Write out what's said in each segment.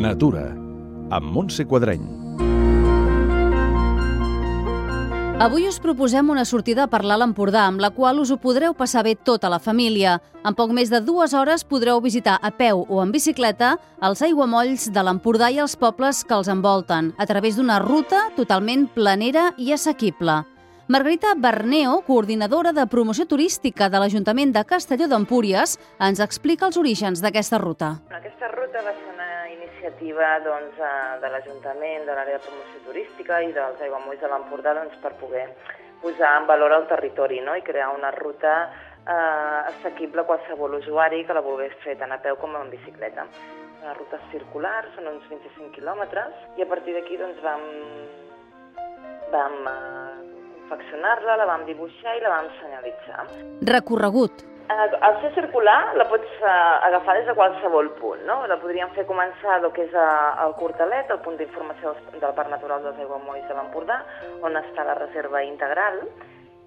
Natura, amb Montse Quadreny. Avui us proposem una sortida per l'Alt Empordà, amb la qual us ho podreu passar bé tota la família. En poc més de dues hores podreu visitar a peu o en bicicleta els aiguamolls de l'Empordà i els pobles que els envolten, a través d'una ruta totalment planera i assequible. Margarita Berneo, coordinadora de promoció turística de l'Ajuntament de Castelló d'Empúries, ens explica els orígens d'aquesta ruta. Aquesta ruta va ser iniciativa doncs, eh, de l'Ajuntament, de l'àrea de promoció turística i dels aiguamolls de l'Empordà doncs, per poder posar en valor el territori no? i crear una ruta eh, assequible a qualsevol usuari que la volgués fer tant a peu com en bicicleta. Una ruta circular, són uns 25 quilòmetres, i a partir d'aquí doncs, vam, vam eh, confeccionar-la, la vam dibuixar i la vam senyalitzar. Recorregut. Eh, Al ser circular la pots eh, agafar des de qualsevol punt, no? La podríem fer començar el que és eh, el Cortalet, el punt d'informació del Parc Natural dels Aiguamolls de l'Empordà, on està la reserva integral,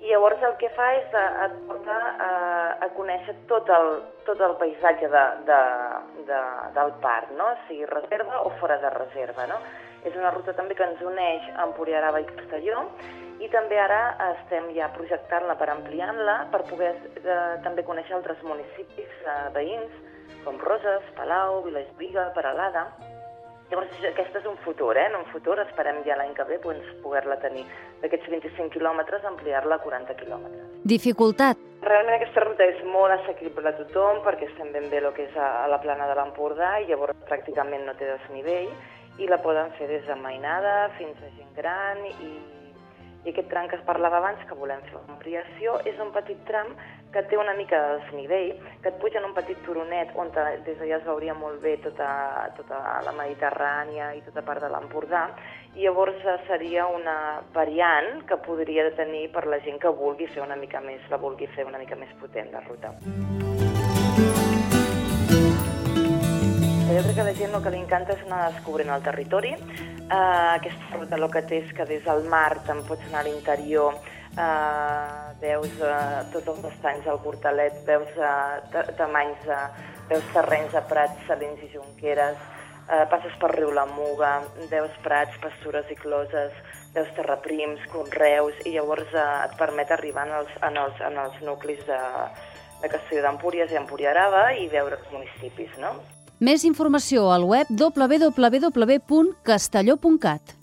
i llavors el que fa és et porta eh, a conèixer tot el, tot el paisatge de, de, de, del parc, no? sigui reserva o fora de reserva. No? És una ruta també que ens uneix a Empuriarava i Castelló i també ara estem ja projectant-la per ampliant-la per poder eh, també conèixer altres municipis eh, veïns com Roses, Palau, Vilajuïga, Peralada. Llavors, aquest és un futur, eh? En un futur esperem ja l'any que ve doncs, poder-la tenir d'aquests 25 quilòmetres, ampliar-la a 40 quilòmetres. Dificultat. Realment aquesta ruta és molt assequible a tothom perquè estem ben bé el que és a, la plana de l'Empordà i llavors pràcticament no té desnivell i la poden fer des de mainada fins a gent gran i i aquest tram que es parlava abans, que volem fer una ampliació, és un petit tram que té una mica de desnivell, que et puja en un petit turonet on des d'allà es veuria molt bé tota, tota la Mediterrània i tota part de l'Empordà, i llavors eh, seria una variant que podria tenir per la gent que vulgui fer una mica més, la vulgui fer una mica més potent, la ruta. Jo crec que la gent el que li encanta és anar descobrint el territori, Uh, aquesta ruta el que té és que des del mar te'n pots anar a l'interior, uh, veus uh, tots els estanys del Portalet, veus uh, tamanys, uh, veus terrenys de prats, salins i jonqueres, uh, passes per riu la Muga, veus prats, pastures i closes, veus terraprims, conreus, i llavors uh, et permet arribar en els, en els, en els nuclis de, de Castelló d'Empúries i Empuriarava i veure els municipis, no? Més informació al web www.castelló.cat.